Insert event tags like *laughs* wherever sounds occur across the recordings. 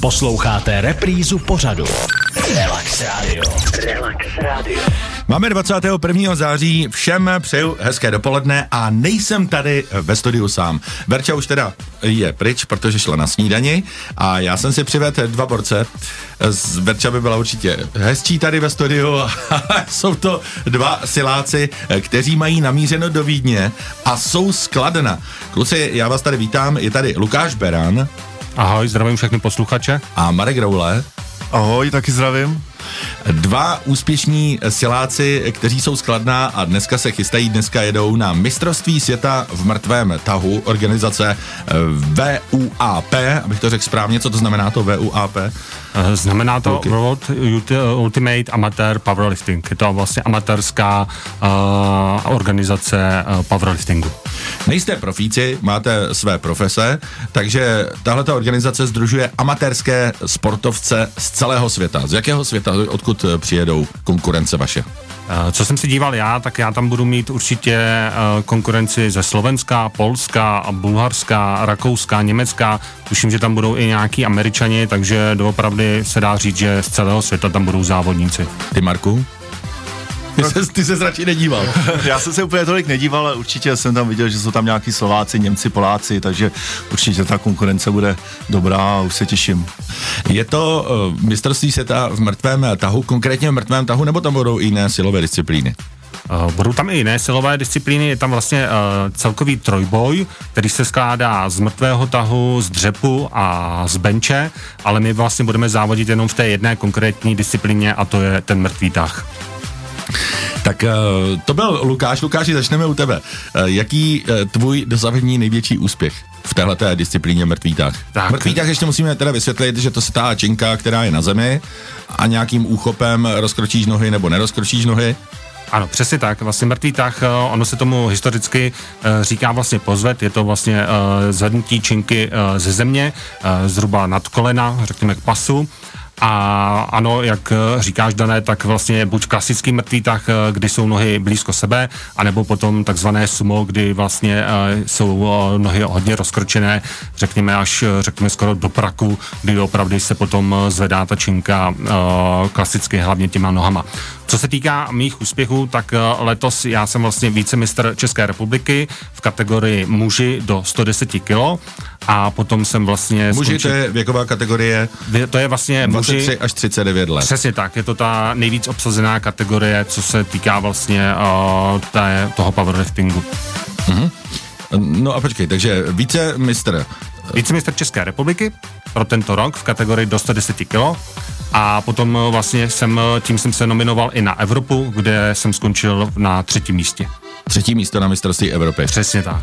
Posloucháte reprízu pořadu. Relax Radio. Relax Radio. Máme 21. září, všem přeju hezké dopoledne a nejsem tady ve studiu sám. Verča už teda je pryč, protože šla na snídani a já jsem si přivedl dva borce. Z Verča by byla určitě hezčí tady ve studiu. *laughs* jsou to dva siláci, kteří mají namířeno do Vídně a jsou skladna. Kluci, já vás tady vítám, je tady Lukáš Beran. Ahoj, zdravím všechny posluchače. A Marek Roule. Ahoj, taky zdravím. Dva úspěšní siláci, kteří jsou skladná a dneska se chystají, dneska jedou na mistrovství světa v mrtvém tahu organizace eh, VUAP, abych to řekl správně, co to znamená to VUAP? Eh, znamená to okay. World Ultimate Amateur Powerlifting. Je to vlastně amatérská uh, organizace powerliftingu. Nejste profíci, máte své profese, takže tahle organizace združuje amatérské sportovce z celého světa. Z jakého světa, odkud přijedou konkurence vaše? Co jsem si díval já, tak já tam budu mít určitě konkurenci ze Slovenska, Polska, Bulharska, Rakouska, Německa. Tuším, že tam budou i nějaký Američani, takže doopravdy se dá říct, že z celého světa tam budou závodníci. Ty, Marku? *laughs* Ty, se, ty se radši nedíval. *laughs* Já jsem se úplně tolik nedíval, ale určitě jsem tam viděl, že jsou tam nějaký Slováci, Němci, Poláci, takže určitě ta konkurence bude dobrá a už se těším. Je to uh, mistrovství světa v mrtvém tahu, konkrétně v mrtvém tahu, nebo tam budou jiné silové disciplíny? Uh, budou tam i jiné silové disciplíny, je tam vlastně uh, celkový trojboj, který se skládá z mrtvého tahu, z dřepu a z benče, ale my vlastně budeme závodit jenom v té jedné konkrétní disciplíně a to je ten mrtvý tah. Tak uh, to byl Lukáš. Lukáši, začneme u tebe. Uh, jaký uh, tvůj dosavadní největší úspěch v téhle disciplíně mrtvý tah? Tak. Mrtvý tah ještě musíme teda vysvětlit, že to se tá činka, která je na zemi a nějakým úchopem rozkročíš nohy nebo nerozkročíš nohy. Ano, přesně tak. Vlastně mrtvý tah, ono se tomu historicky říká vlastně pozvet, je to vlastně zvednutí činky ze země, zhruba nad kolena, řekněme k pasu a ano, jak eh, říkáš, Dané, tak vlastně buď klasický mrtvý tah, eh, kdy jsou nohy blízko sebe, anebo potom takzvané sumo, kdy vlastně uh, jsou nohy hodně rozkročené, řekněme až, řekněme skoro do praku, kdy opravdu se potom zvedá ta činka klasicky hlavně těma nohama. Co se týká mých úspěchů, tak letos já jsem vlastně vícemistr České republiky v kategorii muži do 110 kg a potom jsem vlastně... Muži skončil, to je věková kategorie? To je vlastně 23 muži, až 39 let. Přesně tak, je to ta nejvíc obsazená kategorie, co se týká vlastně uh, té, toho powerliftingu. Mm-hmm. No a počkej, takže více mistr. Více mistr České republiky pro tento rok v kategorii do 110 kg a potom vlastně jsem, tím jsem se nominoval i na Evropu, kde jsem skončil na třetím místě. Třetí místo na mistrovství Evropy. Přesně tak.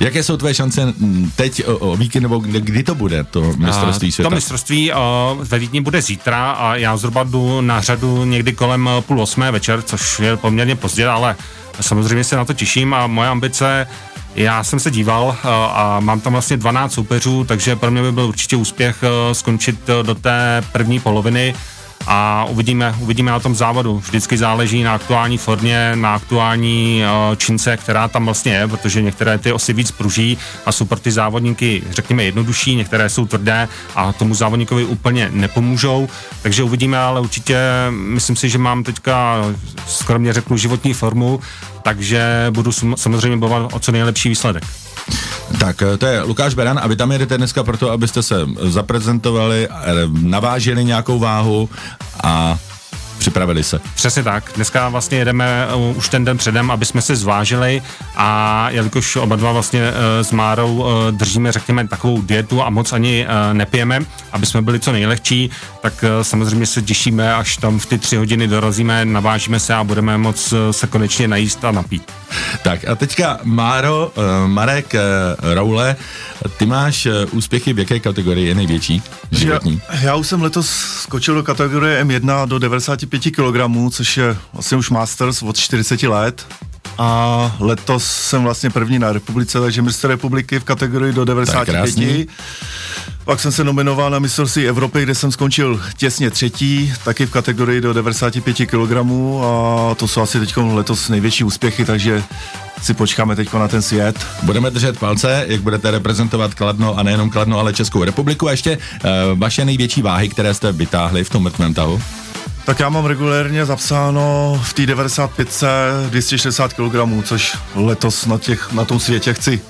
Jaké jsou tvé šance teď o, o víkend nebo kdy, kdy to bude, to mistrovství světa? To mistrovství uh, ve Vídni bude zítra a já zhruba jdu na řadu někdy kolem půl osmé večer, což je poměrně pozdě, ale samozřejmě se na to těším a moje ambice já jsem se díval uh, a mám tam vlastně 12 soupeřů, takže pro mě by byl určitě úspěch uh, skončit do té první poloviny a uvidíme, uvidíme na tom závodu. Vždycky záleží na aktuální formě, na aktuální uh, čince, která tam vlastně je, protože některé ty osy víc pruží a jsou pro ty závodníky, řekněme, jednodušší, některé jsou tvrdé a tomu závodníkovi úplně nepomůžou. Takže uvidíme, ale určitě myslím si, že mám teďka, skromně řeknu, životní formu, takže budu samozřejmě bojovat o co nejlepší výsledek. Tak eh, to je Lukáš Beran a vy tam jedete dneska proto, abyste se zaprezentovali, eh, navážili nějakou váhu a připravili se. Přesně tak. Dneska vlastně jedeme uh, už ten den předem, aby jsme se zvážili a jelikož oba dva vlastně uh, s Márou uh, držíme, řekněme, takovou dietu a moc ani uh, nepijeme, aby jsme byli co nejlehčí, tak uh, samozřejmě se těšíme, až tam v ty tři hodiny dorazíme, navážíme se a budeme moc uh, se konečně najíst a napít. Tak a teďka Máro, uh, Marek, uh, Roule, ty máš uh, úspěchy v jaké kategorii je největší? Životní? Já, já už jsem letos skočil do kategorie M1 do 95 kg, což je vlastně už Masters od 40 let. A letos jsem vlastně první na republice, takže mistr republiky v kategorii do 95. Pak jsem se nominoval na mistrovství Evropy, kde jsem skončil těsně třetí, taky v kategorii do 95 kg a to jsou asi teď letos největší úspěchy, takže si počkáme teď na ten svět. Budeme držet palce, jak budete reprezentovat Kladno a nejenom Kladno, ale Českou republiku. A ještě uh, vaše největší váhy, které jste vytáhli v tom mrtvém tahu? Tak já mám regulérně zapsáno v té 95 260 kg, což letos na, těch, na tom světě chci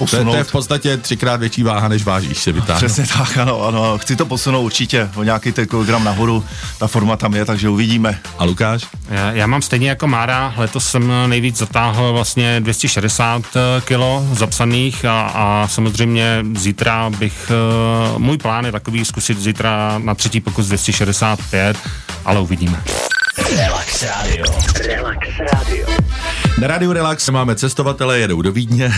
posunout. To je, to je v podstatě třikrát větší váha, než vážíš se vytáhnout. Přesně tak, ano, ano. Chci to posunout určitě o nějaký ten kilogram nahoru. Ta forma tam je, takže uvidíme. A Lukáš? Já, já mám stejně jako Mára. Letos jsem nejvíc zatáhl vlastně 260 eh, kilo zapsaných a, a samozřejmě zítra bych, eh, můj plán je takový zkusit zítra na třetí pokus 265, ale uvidíme. Relax Radio. Relax Radio. Na Radio Relax máme cestovatele, jedou do Vídně.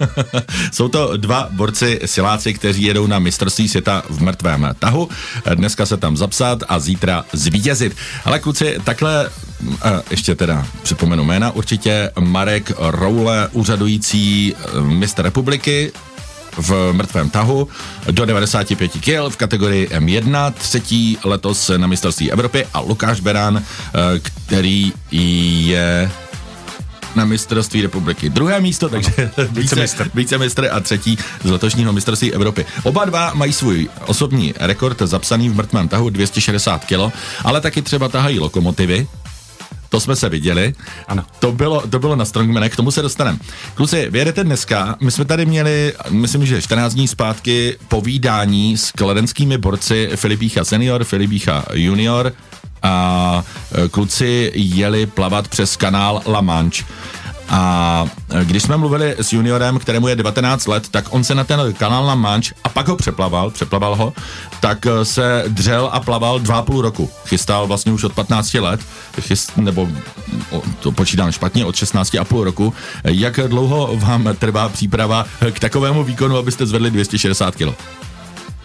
*laughs* Jsou to dva borci siláci, kteří jedou na mistrovství světa v mrtvém tahu. Dneska se tam zapsat a zítra zvítězit. Ale kluci, takhle ještě teda připomenu jména, určitě Marek Roule, úřadující eh, mistr republiky, v mrtvém tahu do 95 kg v kategorii M1, třetí letos na mistrovství Evropy a Lukáš Beran, eh, který je na mistrovství republiky. Druhé místo, takže více, více mistr a třetí z letošního mistrovství Evropy. Oba dva mají svůj osobní rekord zapsaný v mrtvém tahu 260 kg, ale taky třeba tahají lokomotivy, to jsme se viděli. Ano. To bylo, to bylo na Strongmanech, k tomu se dostaneme. Kluci, vyjedete dneska, my jsme tady měli, myslím, že 14 dní zpátky povídání s kladenskými borci Filipícha senior, Filipícha junior a e, kluci jeli plavat přes kanál La Manche. A když jsme mluvili s juniorem, kterému je 19 let, tak on se na ten kanál na Manč a pak ho přeplaval, přeplaval ho, tak eh, se dřel a plaval dva půl roku. Chystal vlastně už od 15 let, chyst, nebo to počítám špatně, od 16 a půl roku. Jak dlouho vám trvá příprava k takovému výkonu, abyste zvedli 260 kg?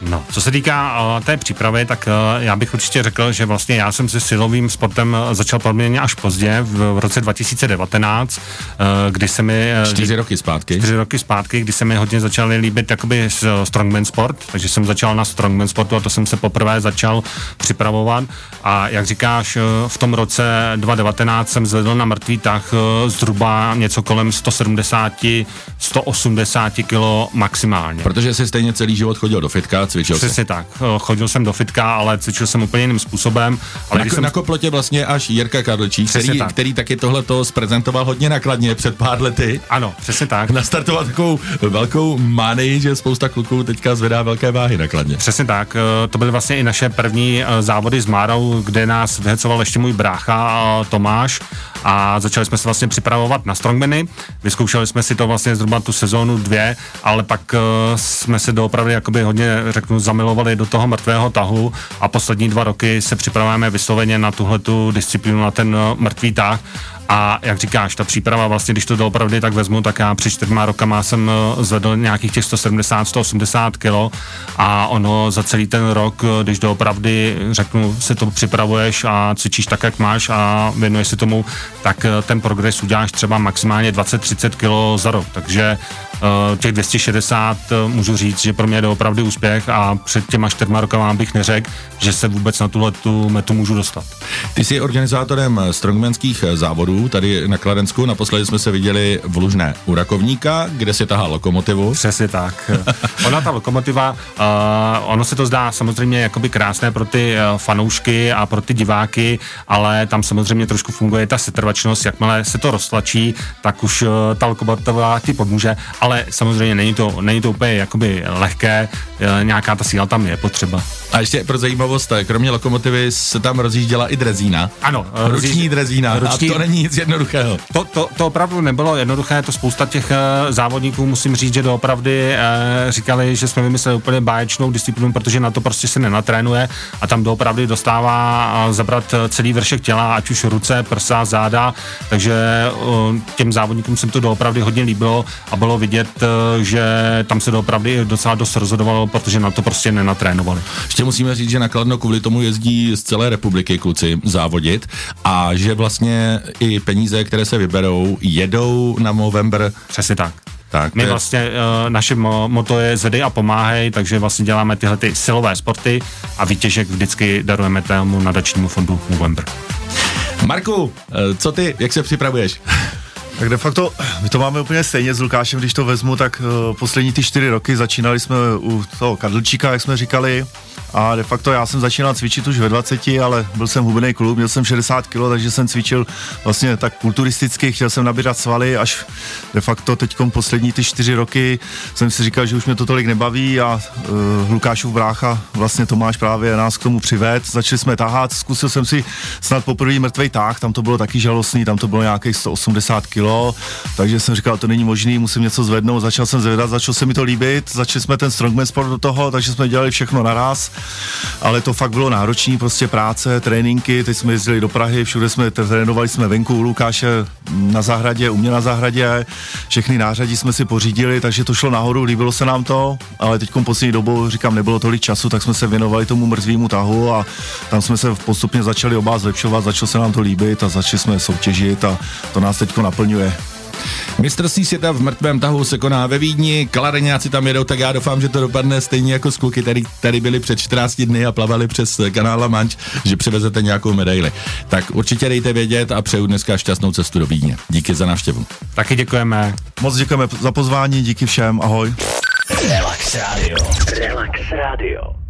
No, co se týká uh, té přípravy, tak uh, já bych určitě řekl, že vlastně já jsem se silovým sportem začal poměrně až pozdě, v, v roce 2019, uh, kdy se mi... Uh, čtyři roky zpátky. Čtyři roky zpátky, kdy se mi hodně začaly líbit jakoby strongman sport, takže jsem začal na strongman sportu a to jsem se poprvé začal připravovat a jak říkáš, v tom roce 2019 jsem zvedl na mrtvý tah zhruba něco kolem 170, 180 kilo maximálně. Protože jsi stejně celý život chodil do fitka, cvičil Přesně tak. Eh, chodil jsem do fitka, ale cvičil jsem úplně jiným způsobem. Ale na, jsem... na koplotě vlastně až Jirka Kadlčík, který, tak. který taky tohle to zprezentoval hodně nakladně před pár lety. Ano, přesně tak. Nastartoval takovou velkou manii, že spousta kluků teďka zvedá velké váhy nakladně. Přesně tak. Eh, to byly vlastně i naše první eh, závody s Márou, kde nás vyhecoval ještě můj brácha Tomáš a začali jsme se vlastně připravovat na strongmany. Vyzkoušeli jsme si to vlastně zhruba tu sezónu dvě, ale pak jsme se doopravdy jakoby hodně řeknu, zamilovali do toho mrtvého tahu a poslední dva roky se připravujeme vysloveně na tuhle disciplínu, na ten eh, mrtvý tah a jak říkáš, ta příprava vlastně, když to doopravdy tak vezmu, tak já před čtyřma rokama jsem eh, zvedl nějakých těch 170, 180 kilo a ono za celý ten rok, eh, když doopravdy řeknu, se to připravuješ a cvičíš tak, jak máš a věnuješ se tomu, tak ten progres uděláš třeba maximálně 20-30 kilo za rok. Takže těch 260 uh, můžu říct, že pro mě je to opravdu úspěch a před těma čtyřma rokama bych neřekl, že se vůbec na tuhle tu metu můžu dostat. Ty jsi organizátorem strongmanských závodů tady na Kladensku. Naposledy jsme se viděli v Lužné u Rakovníka, kde si tahá lokomotivu. Přesně tak. *laughs* Ona ta lokomotiva, uh, ono se to zdá samozřejmě jakoby krásné pro ty fanoušky a pro ty diváky, ale tam samozřejmě trošku funguje ta setrvačnost, jakmile se to roztlačí, tak už uh, ta lokomotiva ti pomůže ale samozřejmě není to, není to úplně jakoby lehké, nějaká ta síla tam je potřeba. A ještě pro zajímavost, kromě lokomotivy se tam rozjížděla i drezína. Ano. E, ruční rozjíž... drezína ruční... a to není nic jednoduchého. To, to, to opravdu nebylo jednoduché, to spousta těch závodníků, musím říct, že doopravdy říkali, že jsme vymysleli úplně báječnou disciplínu, protože na to prostě se nenatrénuje a tam doopravdy dostává zabrat celý vršek těla, ať už ruce, prsa, záda, takže těm závodníkům se to doopravdy hodně líbilo a bylo vidět, eh, že tam se doopravdy docela dost rozhodovalo, protože na to prostě nenatrénovali. Ještě musíme říct, že na Kladno kvůli tomu jezdí z celé republiky kluci závodit a že vlastně i peníze, které se vyberou, jedou na Movember. Přesně tak. Tak, My je... vlastně, uh, naše mo- moto je zedy a pomáhej, takže vlastně děláme tyhle ty silové sporty a výtěžek vždycky darujeme tému nadačnímu fondu Movember. Marku, eh, co ty, jak se připravuješ? Tak de facto, my to máme úplně stejně s Lukášem, když to vezmu, tak uh, poslední ty čtyři roky začínali jsme u toho kadlčíka, jak jsme říkali, a de facto já jsem začínal cvičit už ve 20, ale byl jsem hubený klub, měl jsem 60 kg, takže jsem cvičil vlastně tak kulturisticky, chtěl jsem nabírat svaly, až de facto teď poslední ty čtyři roky jsem si říkal, že už mě to tolik nebaví a uh, Lukášův brácha, vlastně Tomáš právě nás k tomu přived, začali jsme tahat, zkusil jsem si snad poprvé mrtvý táh, tam to bylo taky žalostný, tam to bylo nějakých 180 kg, takže jsem říkal, to není možný, musím něco zvednout, začal jsem zvedat, začal se mi to líbit, začali jsme ten strongman sport do toho, takže jsme dělali všechno naraz ale to fakt bylo náročné, prostě práce, tréninky, teď jsme jezdili do Prahy, všude jsme trénovali jsme venku u Lukáše na zahradě, u mě na zahradě, všechny nářadí jsme si pořídili, takže to šlo nahoru, líbilo se nám to, ale teď poslední dobou, říkám, nebylo tolik času, tak jsme se věnovali tomu mrzvému tahu a tam jsme se postupně začali oba zlepšovat, začalo se nám to líbit a začali jsme soutěžit a to nás teď naplňuje. Mistrovství světa v mrtvém tahu se koná ve Vídni, klareňáci tam jedou, tak já doufám, že to dopadne stejně jako z kluky, který tady byli před 14 dny a plavali přes kanál Manč, že přivezete nějakou medaili. Tak určitě dejte vědět a přeju dneska šťastnou cestu do Vídně. Díky za návštěvu. Taky děkujeme. Moc děkujeme za pozvání, díky všem, ahoj. Relax Radio. Relax Radio.